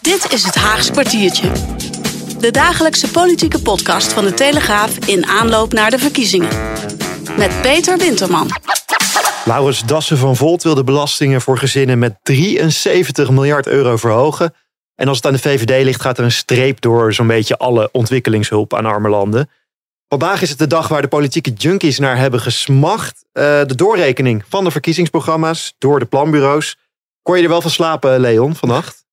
Dit is het Haagse kwartiertje. De dagelijkse politieke podcast van de Telegraaf in aanloop naar de verkiezingen. Met Peter Winterman. Laurens Dassen van Volt wil de belastingen voor gezinnen met 73 miljard euro verhogen. En als het aan de VVD ligt, gaat er een streep door zo'n beetje alle ontwikkelingshulp aan arme landen. Vandaag is het de dag waar de politieke junkies naar hebben gesmacht. Uh, de doorrekening van de verkiezingsprogramma's door de planbureaus. Kon je er wel van slapen, Leon, vannacht?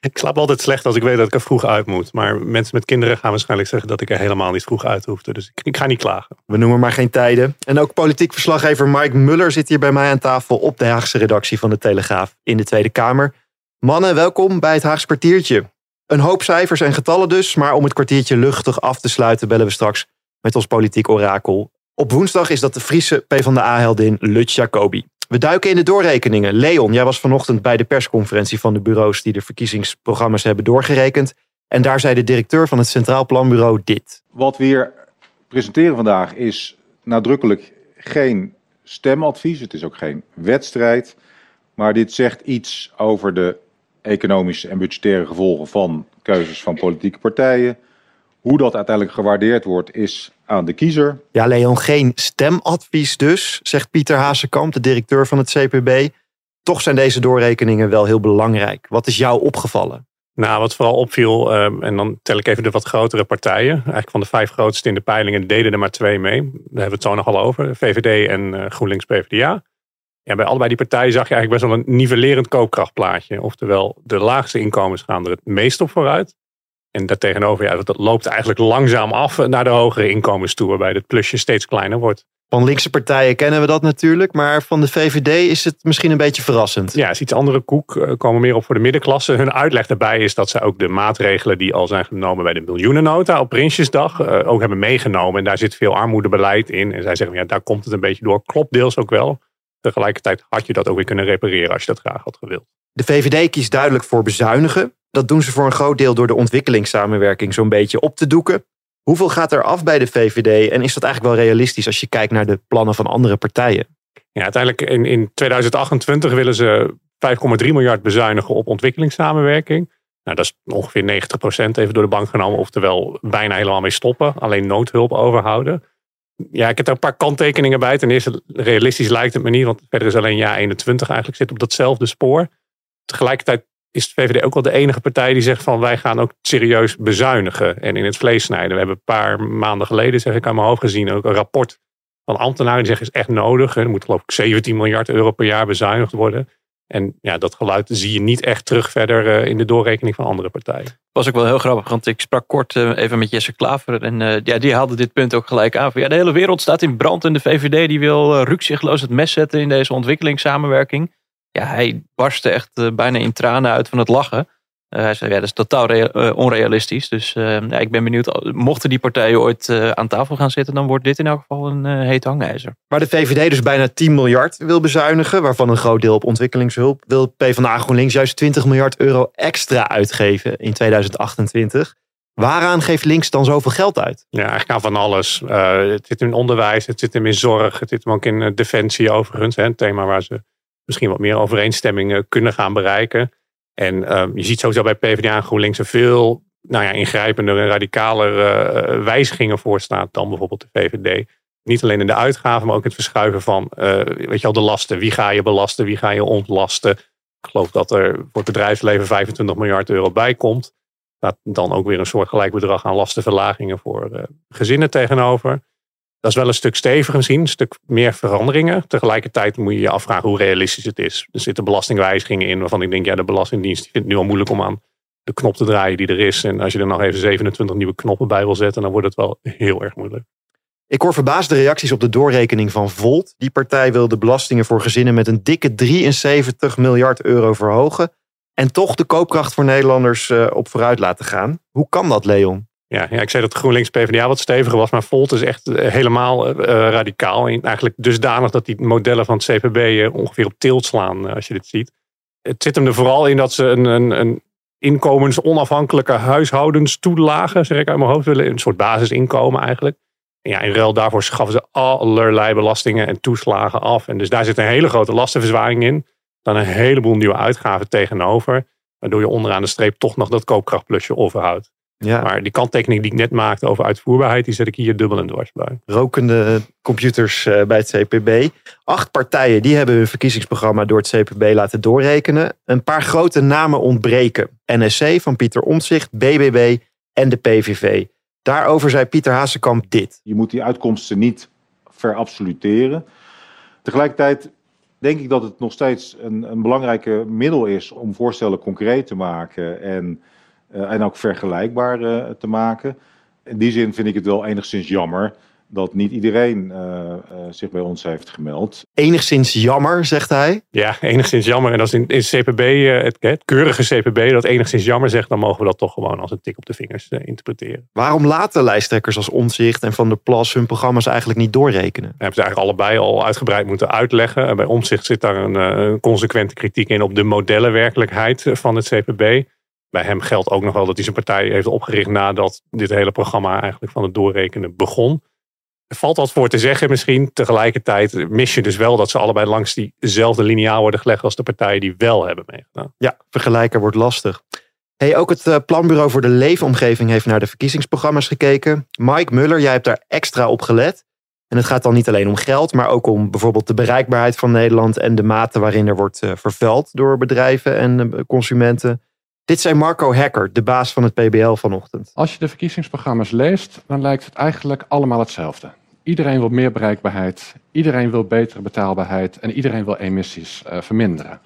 Ik slaap altijd slecht als ik weet dat ik er vroeg uit moet. Maar mensen met kinderen gaan waarschijnlijk zeggen dat ik er helemaal niet vroeg uit hoefde. Dus ik, ik ga niet klagen. We noemen maar geen tijden. En ook politiek verslaggever Mike Muller zit hier bij mij aan tafel op de Haagse redactie van de Telegraaf in de Tweede Kamer. Mannen, welkom bij het Haagse kwartiertje. Een hoop cijfers en getallen dus, maar om het kwartiertje luchtig af te sluiten bellen we straks met ons politiek orakel. Op woensdag is dat de Friese PvdA-heldin Lut Jacobi. We duiken in de doorrekeningen. Leon, jij was vanochtend bij de persconferentie van de bureaus die de verkiezingsprogramma's hebben doorgerekend. En daar zei de directeur van het Centraal Planbureau dit. Wat we hier presenteren vandaag is nadrukkelijk geen stemadvies. Het is ook geen wedstrijd. Maar dit zegt iets over de economische en budgettaire gevolgen van keuzes van politieke partijen. Hoe dat uiteindelijk gewaardeerd wordt, is aan de kiezer. Ja, Leon, geen stemadvies dus, zegt Pieter Hazekamp, de directeur van het CPB. Toch zijn deze doorrekeningen wel heel belangrijk. Wat is jou opgevallen? Nou, wat vooral opviel, ehm, en dan tel ik even de wat grotere partijen. Eigenlijk van de vijf grootste in de peilingen deden er maar twee mee. Daar hebben we het zo nogal over. VVD en uh, GroenLinks PvdA. Ja, bij allebei die partijen zag je eigenlijk best wel een nivellerend koopkrachtplaatje. Oftewel, de laagste inkomens gaan er het meest op vooruit. En daartegenover, ja, dat loopt eigenlijk langzaam af naar de hogere inkomens toe, waarbij het plusje steeds kleiner wordt. Van linkse partijen kennen we dat natuurlijk, maar van de VVD is het misschien een beetje verrassend. Ja, is iets andere koek, eh, komen meer op voor de middenklasse. Hun uitleg daarbij is dat ze ook de maatregelen die al zijn genomen bij de miljoenennota op Prinsjesdag uh, ook hebben meegenomen. En daar zit veel armoedebeleid in. En zij zeggen, ja, daar komt het een beetje door. Klopt deels ook wel. Tegelijkertijd had je dat ook weer kunnen repareren als je dat graag had gewild. De VVD kiest duidelijk voor bezuinigen. Dat doen ze voor een groot deel door de ontwikkelingssamenwerking zo'n beetje op te doeken. Hoeveel gaat er af bij de VVD en is dat eigenlijk wel realistisch als je kijkt naar de plannen van andere partijen? Ja, uiteindelijk in, in 2028 willen ze 5,3 miljard bezuinigen op ontwikkelingssamenwerking. Nou, dat is ongeveer 90% even door de bank genomen, oftewel bijna helemaal mee stoppen. Alleen noodhulp overhouden. Ja, ik heb daar een paar kanttekeningen bij. Ten eerste, realistisch lijkt het me niet, want verder is alleen jaar 21 eigenlijk zit op datzelfde spoor. Tegelijkertijd is de VVD ook wel de enige partij die zegt van wij gaan ook serieus bezuinigen en in het vlees snijden. We hebben een paar maanden geleden, zeg ik aan mijn hoofd gezien, ook een rapport van ambtenaren die zeggen is echt nodig. Er moet geloof ik 17 miljard euro per jaar bezuinigd worden. En ja, dat geluid zie je niet echt terug verder eh, in de doorrekening van andere partijen. Was ook wel heel grappig, want ik sprak kort eh, even met Jesse Klaver. En uh, ja, die haalde dit punt ook gelijk aan. Van, ja, de hele wereld staat in brand en de VVD die wil rukzichtloos het mes zetten in deze ontwikkelingssamenwerking ja, hij barstte echt eh, bijna in tranen uit van het lachen. Uh, hij zei, ja, dat is totaal uh, onrealistisch. Dus uh, ja, ik ben benieuwd, mochten die partijen ooit aan tafel gaan zitten, dan wordt dit in elk geval een heet hangijzer. Waar de VVD dus bijna 10 miljard wil bezuinigen, waarvan een groot deel op ontwikkelingshulp, wil PvdA GroenLinks juist 20 miljard euro extra uitgeven in 2028. Waaraan geeft links dan zoveel geld uit? Ja, eigenlijk aan van alles. het zit in onderwijs, het zit hem in zorg, het zit hem ook in defensie overigens. Hè, een thema waar ze misschien wat meer overeenstemmingen kunnen gaan bereiken. En ehm, je ziet sowieso bij PvdA en GroenLinks er veel nou ja, ingrijpender en radicaler uh, wijzigingen voor staat dan bijvoorbeeld de VVD. Niet alleen in de uitgaven, maar ook het verschuiven van uh, weet je al, de lasten. Wie ga je belasten, wie ga je ontlasten? Ik geloof dat er voor het bedrijfsleven 25 miljard euro bij komt. Staat dan ook weer een soort gelijk bedrag aan lastenverlagingen voor uh, gezinnen tegenover. Dat is wel een stuk steviger misschien, een stuk meer veranderingen. Tegelijkertijd moet je je afvragen hoe realistisch het is. Er zitten belastingwijzigingen in waarvan ik denk, ja, de Belastingdienst vindt het nu al moeilijk om aan de knop te draaien die er is. En als je er nog even 27 nieuwe knoppen bij wil zetten, dan wordt het wel heel erg moeilijk. Ik hoor verbaasde reacties op de doorrekening van Volt. Die partij wil de belastingen voor gezinnen met een dikke 73 miljard euro verhogen. En toch de koopkracht voor Nederlanders uh, op vooruit laten gaan. Hoe kan dat, Leon? Ja, ja, ik zei dat GroenLinks PvdA wat steviger was, maar Volt is echt eh, helemaal uh, radicaal. En eigenlijk dusdanig dat die modellen van het CPB ongeveer op tilt slaan, als je dit ziet. Het zit hem er vooral in dat ze een, een, een inkomensonafhankelijke huishoudenstoelagen, zeg ik uit mijn hoofd willen, een soort basisinkomen eigenlijk. En ja, in ruil daarvoor schaffen ze allerlei belastingen en toeslagen af. En dus daar zit een hele grote lastenverzwaring in. Dan een heleboel nieuwe uitgaven tegenover. Waardoor je onderaan de streep toch nog dat koopkrachtplusje overhoudt. Ja. Maar die kanttekening die ik net maakte over uitvoerbaarheid, die zet ik hier dubbel en dwars bij. Rokende computers eh, bij het CPB. Acht partijen die hebben hun verkiezingsprogramma door het CPB laten doorrekenen. Een paar grote namen ontbreken. NSC van Pieter Omtzigt, BBB en de PVV. Daarover zei Pieter Hazekamp dit. Je moet die uitkomsten niet verabsoluteren. Tegelijkertijd denk ik dat het nog steeds een, een belangrijke middel is om voorstellen concreet te maken en en ook vergelijkbaar uh, te maken. In die zin vind ik het wel enigszins jammer dat niet iedereen uh, zich bij ons heeft gemeld. Enigszins jammer, zegt hij? Ja, enigszins jammer. En als in, in CPB, het, het, keurige CPB dat enigszins jammer zegt, dan mogen we dat toch gewoon als een tik op de vingers interpreteren. Waarom laten lijsttrekkers als Omzicht en Van der Plas hun programma's eigenlijk niet doorrekenen? hebben ze eigenlijk allebei al uitgebreid moeten uitleggen. En bij Omzicht zit daar een, een consequente kritiek in op de modellenwerkelijkheid van het CPB bij hem geldt ook nog wel dat hij zijn partij heeft opgericht nadat dit hele programma eigenlijk van het doorrekenen begon. Valt wat voor te zeggen misschien. Tegelijkertijd mis je dus wel dat ze allebei langs diezelfde lineaal worden gelegd als de partijen die wel hebben meegedaan. Ja, vergelijken wordt lastig. Hey, ook het eh, Planbureau voor de Leefomgeving heeft naar de verkiezingsprogramma's gekeken. Mike Muller, jij hebt daar extra op gelet. En het gaat dan niet alleen om geld, maar ook om bijvoorbeeld de bereikbaarheid van Nederland en de mate waarin er wordt uh, vervuild door bedrijven en uh, consumenten. Dit zei Marco Hacker, de baas van het PBL vanochtend. Als je de verkiezingsprogramma's leest, dan lijkt het eigenlijk allemaal hetzelfde. Iedereen wil meer bereikbaarheid, iedereen wil betere betaalbaarheid en iedereen wil emissies uh, verminderen.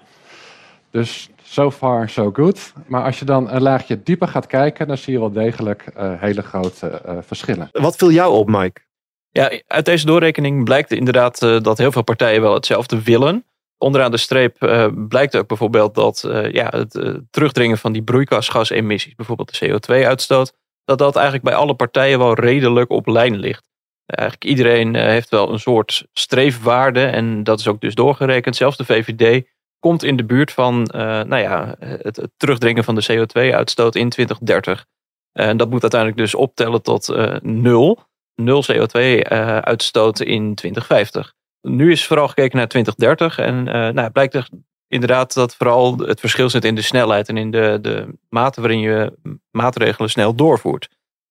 Dus so far so good. Maar als je dan een laagje dieper gaat kijken, dan zie je wel degelijk uh, hele grote uh, verschillen. Wat viel jou op, Mike? Ja, uit deze doorrekening blijkt inderdaad dat heel veel partijen wel hetzelfde willen onderaan de streep uh, blijkt ook bijvoorbeeld dat uh, ja, het uh, terugdringen van die broeikasgasemissies, bijvoorbeeld de CO2-uitstoot, dat dat eigenlijk bij alle partijen wel redelijk op lijn ligt. Eigenlijk iedereen heeft wel een soort streefwaarde en dat is ook dus doorgerekend. Zelfs de VVD komt in de buurt van nou ja, het, het, terugdringen van de CO2-uitstoot in 2030. En dat moet uiteindelijk dus optellen tot nul. Nul CO2-uitstoot in 2050. Nu is vooral gekeken naar 2030 en uh, nou, blijkt er inderdaad dat vooral het verschil zit in de snelheid en in de, de mate waarin je maatregelen snel doorvoert.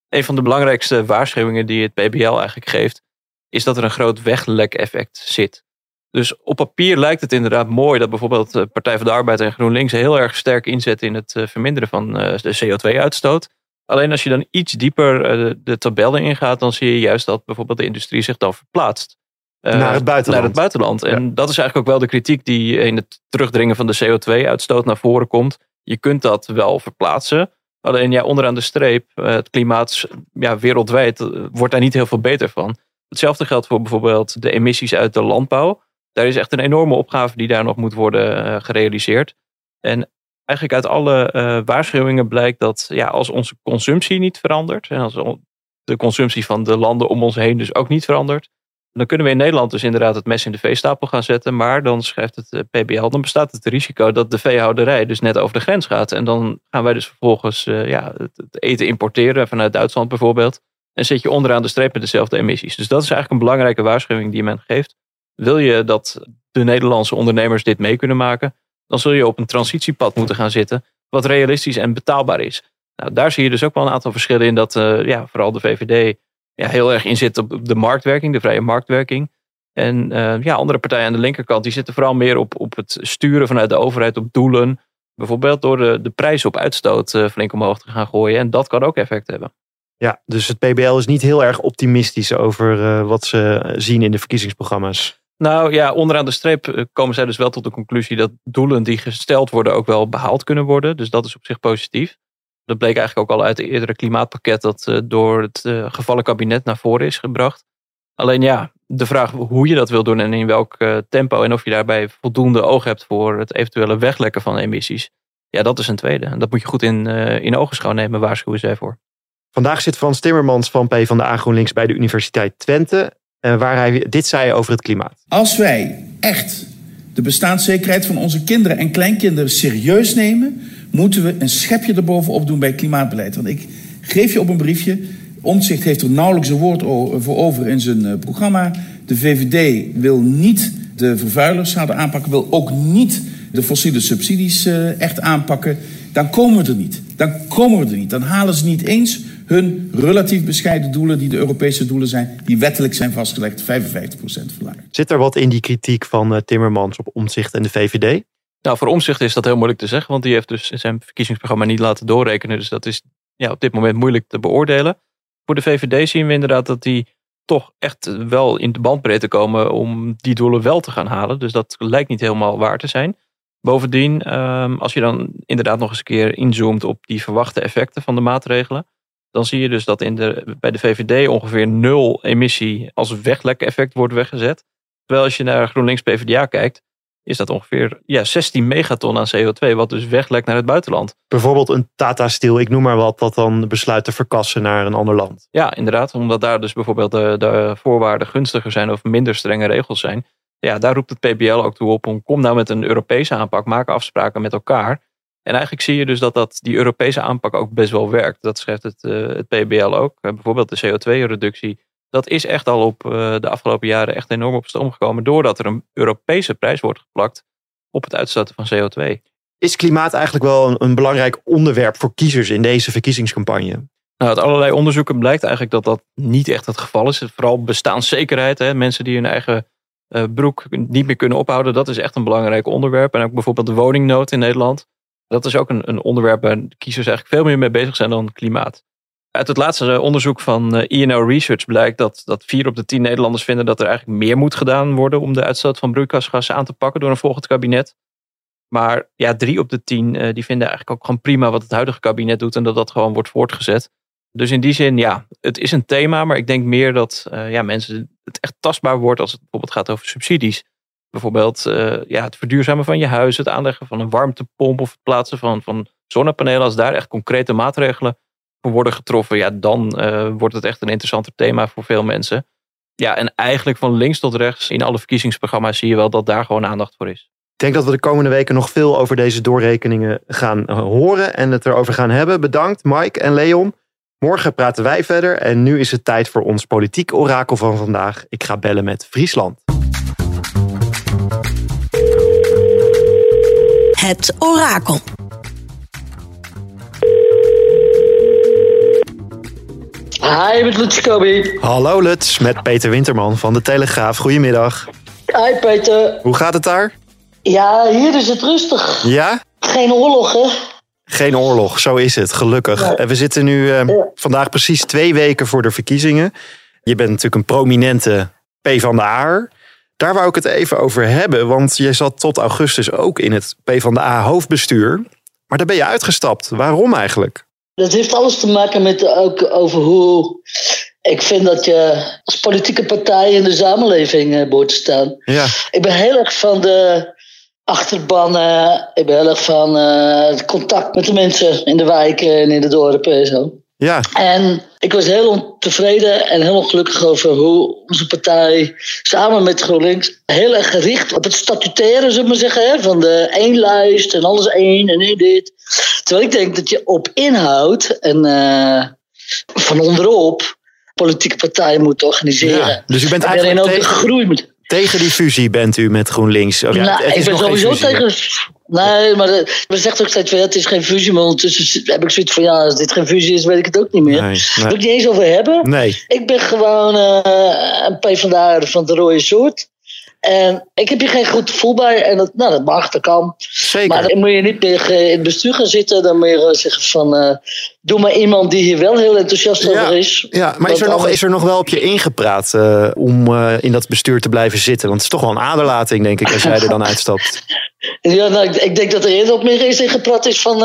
Een van de belangrijkste waarschuwingen die het PBL eigenlijk geeft, is dat er een groot weglek-effect zit. Dus op papier lijkt het inderdaad mooi dat bijvoorbeeld de Partij van de Arbeid en GroenLinks heel erg sterk inzetten in het eh, verminderen van eh, de CO2-uitstoot. Alleen als je dan iets dieper de tabellen ingaat, dan zie je juist dat bijvoorbeeld de industrie zich dan verplaatst. Uh, naar het buitenland. Naar het buitenland. En dat is eigenlijk ook wel de kritiek die in het terugdringen van de CO2-uitstoot naar voren komt. Je kunt dat wel verplaatsen. Alleen ja, onderaan de streep, eh, het klimaat ja, wereldwijd eh, wordt daar niet heel veel beter van. Hetzelfde geldt voor bijvoorbeeld de emissies uit de landbouw. Daar is echt een enorme opgave die daar nog moet worden gerealiseerd. En eigenlijk uit alle uh, waarschuwingen blijkt dat ja, als onze consumptie niet verandert, en als de consumptie van de landen om ons heen dus ook niet verandert, dan kunnen we in Nederland dus inderdaad het mes in de veestapel gaan zetten. Maar dan schrijft het eh, PBL, dan bestaat het risico dat de veehouderij dus net over de grens gaat. En dan gaan wij dus vervolgens uh, ja, het, eten importeren vanuit Duitsland bijvoorbeeld. En zit je onderaan de streep met dezelfde emissies. Dus dat is eigenlijk een belangrijke waarschuwing die men geeft. Wil je dat de Nederlandse ondernemers dit mee kunnen maken, dan zul je op een transitiepad moeten gaan zitten. Wat realistisch en betaalbaar is. Nou, daar zie je dus ook wel een aantal verschillen in dat uh, ja, vooral de VVD ja, heel erg in zit op de marktwerking, de vrije marktwerking. En uh, ja, andere partijen aan de linkerkant die zitten vooral meer op, op het sturen vanuit de overheid op doelen. Bijvoorbeeld door de, de prijs op uitstoot uh, flink omhoog te gaan gooien. En dat kan ook effect hebben. Ja, dus het PBL is niet heel erg optimistisch over uh, wat ze zien in de verkiezingsprogramma's. Nou ja, onderaan de streep komen zij dus wel tot de conclusie dat doelen die gesteld worden ook wel behaald kunnen worden. Dus dat is op zich positief. Dat bleek eigenlijk ook al uit het eerdere klimaatpakket dat uh, door het uh, gevallen kabinet naar voren is gebracht. Alleen ja, de vraag hoe je dat wil doen en in welk uh, tempo en of je daarbij voldoende oog hebt voor het eventuele weglekken van emissies. Ja, dat is een tweede. En dat moet je goed in, uh, in ogenschouw nemen, waarschuwen zij voor. Vandaag zit Frans Timmermans van P van de A GroenLinks bij de Universiteit Twente. Waar hij dit zei over het klimaat. Als wij echt de bestaanszekerheid van onze kinderen en kleinkinderen serieus nemen, moeten we een schepje erbovenop doen bij klimaatbeleid. Want ik geef je op een briefje. Omtzigt heeft er nauwelijks een woord voor over in zijn programma. De VVD wil niet de vervuilers zouden aanpakken, wil ook niet de fossiele subsidies uh, echt aanpakken. Dan komen we er niet. Dan komen we er niet. Dan halen ze niet eens hun relatief bescheiden doelen, die de Europese doelen zijn, die wettelijk zijn vastgelegd, 55% verlagen. Zit er wat in die kritiek van uh, Timmermans op Omtzigt en de VVD? Nou, voor Omzicht is dat heel moeilijk te zeggen, want die heeft dus zijn verkiezingsprogramma niet laten doorrekenen. Dus dat is ja, op dit moment moeilijk te beoordelen. Voor de VVD zien we inderdaad dat die toch echt wel in de bandbreedte komen om die doelen wel te gaan halen. Dus dat lijkt niet helemaal waar te zijn. Bovendien, ehm, als je dan inderdaad nog eens een keer inzoomt op die verwachte effecten van de maatregelen, dan zie je dus dat in de, bij de VVD ongeveer nul emissie als weglek-effect wordt weggezet. Terwijl als je naar GroenLinks PvdA kijkt, is dat ongeveer ja, 16 megaton aan CO2, wat dus weglekt naar het buitenland. Bijvoorbeeld een Tata Steel, ik noem maar wat, dat dan besluit te verkassen naar een ander land. Ja, inderdaad, omdat daar dus bijvoorbeeld de, de voorwaarden gunstiger zijn of minder strenge regels zijn. Ja, daar roept het PBL ook toe op om kom nou met een Europese aanpak, maak afspraken met elkaar. En eigenlijk zie je dus dat, dat die Europese aanpak ook best wel werkt. Dat schrijft het, uh, het PBL ook. Uh, bijvoorbeeld de CO2-reductie dat is echt al op uh, de afgelopen jaren echt enorm op stoom gekomen. Doordat er een Europese prijs wordt geplakt op het uitstoten van CO2. Is klimaat eigenlijk wel een, een belangrijk onderwerp voor kiezers in deze verkiezingscampagne? Nou, uit allerlei onderzoeken blijkt eigenlijk dat dat niet echt het geval is. Vooral bestaanszekerheid. Hè? Mensen die hun eigen uh, broek niet meer kunnen ophouden. Dat is echt een belangrijk onderwerp. En ook bijvoorbeeld de woningnood in Nederland. Dat is ook een, een onderwerp waar kiezers eigenlijk veel meer mee bezig zijn dan klimaat. Uit het laatste onderzoek van INO eh, Research blijkt dat, dat vier op de tien Nederlanders vinden dat er eigenlijk meer moet gedaan worden om de uitstoot van broeikasgassen aan te pakken door een volgend kabinet. Maar ja, drie op de tien eh, die vinden eigenlijk ook gewoon prima wat het huidige kabinet doet en dat dat gewoon wordt voortgezet. Dus in die zin, ja, het is een thema, maar ik denk meer dat ja, mensen het echt tastbaar wordt als het bijvoorbeeld gaat over subsidies. Bijvoorbeeld ja, het verduurzamen van je huis, het aanleggen van een warmtepomp of het plaatsen van, van zonnepanelen. Als daar echt concrete maatregelen worden getroffen, ja, dan uh, wordt het echt een interessanter thema voor veel mensen. Ja, en eigenlijk van links tot rechts in alle verkiezingsprogramma's zie je wel dat daar gewoon aandacht voor is. Ik denk dat we de komende weken nog veel over deze doorrekeningen gaan eh, horen en het erover gaan hebben. Bedankt Mike en Leon. Morgen praten wij verder en nu is het tijd voor ons politiek orakel van vandaag. Ik ga bellen met Friesland. Het orakel. Hi, met Lutz Kobi. Hallo Lutz, met Peter Winterman van de Telegraaf. Goedemiddag. Hi Peter. Hoe gaat het daar? Ja, hier is het rustig. Ja? Geen oorlog, hè? Geen oorlog, zo is het, gelukkig. En we zitten nu uh, ja. vandaag precies twee weken voor de verkiezingen. Je bent natuurlijk een prominente P van de A. Daar wou ik het even over hebben, want je zat tot augustus ook in het P van de A hoofdbestuur. Maar daar ben je uitgestapt. Waarom eigenlijk? Dat heeft alles te maken met ook over hoe ik vind dat je als politieke partij in de samenleving uh, behoort te staan. Ja. Ik ben heel erg van de achterbannen. Ik ben heel erg van uh, het contact met de mensen in de wijken en in de dorpen en zo. Ja. En ik was heel ontevreden en heel ongelukkig over hoe onze partij samen met GroenLinks heel erg gericht op het statutaire, zullen we maar zeggen, hè, van de één lijst en alles één en één dit. Terwijl ik denk dat je op inhoud en uh, van onderop politieke partijen moet organiseren. Ja, dus u bent eigenlijk ook tegen, groei moet. tegen die fusie bent u met GroenLinks? Ja, nou, ik ben sowieso tegen. Nee, maar we zeggen ook steeds van ja, het is geen fusie. Maar ondertussen heb ik zoiets van ja, als dit geen fusie is, weet ik het ook niet meer. Nee, Daar wil ik niet eens over hebben. Nee. Ik ben gewoon uh, een PvdA van de rode soort. En ik heb hier geen goed gevoel bij. En dat, nou, dat mag, dat kan. Zeker. Maar dan moet je niet meer in het bestuur gaan zitten. Dan moet je zeggen van... Uh, doe maar iemand die hier wel heel enthousiast ja, over is. Ja, maar is er, nog, is er nog wel op je ingepraat uh, om uh, in dat bestuur te blijven zitten? Want het is toch wel een aderlating, denk ik, als jij er dan uitstapt. Ja, nou, ik, ik, denk dat er eerder op meer is ingepraat is van...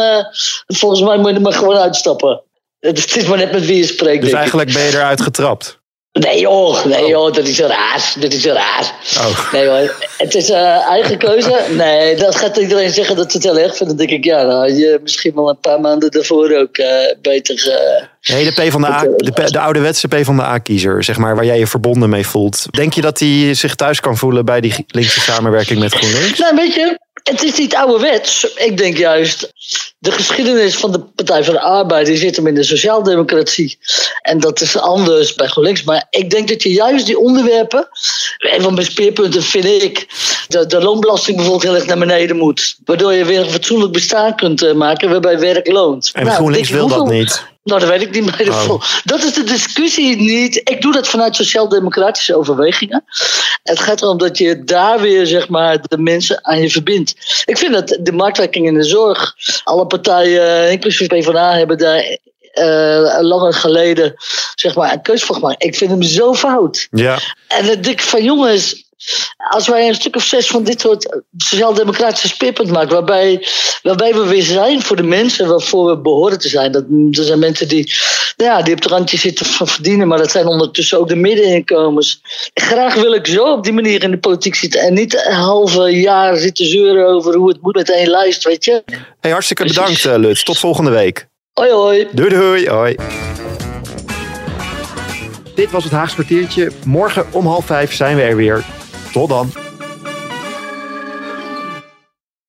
volgens mij moet je er maar gewoon uitstappen. Het is maar net met wie je spreekt. Dus eigenlijk ik. ben je eruit getrapt? Nee joh, nee joh, dat is raar. Dat is raar. Oh. Nee hoor, het is uh, eigen keuze. Nee, dat gaat iedereen zeggen dat ze het heel erg vinden. Dan denk ik, ja, dan had je misschien wel een paar maanden daarvoor ook uh, beter... Uh, nee, de, P van de, A, de, de ouderwetse P van de A-kiezer, zeg maar, waar jij je verbonden mee voelt. Denk je dat hij zich thuis kan voelen bij die linkse samenwerking met GroenLinks? Nou, weet je, het is niet ouderwets. Ik denk juist, de geschiedenis van de Partij van de Arbeid die zit hem in de sociaaldemocratie. En dat is anders bij GroenLinks. Maar ik denk dat je juist die onderwerpen, een van mijn speerpunten vind ik, dat de loonbelasting bijvoorbeeld heel erg naar beneden moet. Waardoor je weer een fatsoenlijk bestaan kunt maken waarbij werk loont. En nou, GroenLinks wil dat niet. Nou, dat weet ik niet meer. Oh. Dat is de discussie niet. Ik doe dat vanuit sociaal-democratische overwegingen. Het gaat erom dat je daar weer zeg maar, de mensen aan je verbindt. Ik vind dat de marktwerking in de zorg, alle partijen, inclusief PvdA, hebben daar uh, langer geleden zeg maar, een keuze voor gemaakt. Ik vind hem zo fout. Ja. En dan denk ik van jongens, als wij een stuk of zes van dit soort sociaal-democratische speerpunt maken, waarbij, waarbij we weer zijn voor de mensen waarvoor we behoren te zijn. Dat, er zijn mensen die, nou ja, die op het randje zitten van verdienen, maar dat zijn ondertussen ook de middeninkomens. Graag wil ik zo op die manier in de politiek zitten en niet een halve jaar zitten zeuren over hoe het moet met één lijst, weet je. Hey, hartstikke bedankt, uh, Lut. Tot volgende week. Hoi, hoi. Doei, doei. Hoi. Dit was het Haagse kwartiertje. Morgen om half vijf zijn we er weer. Tot dan.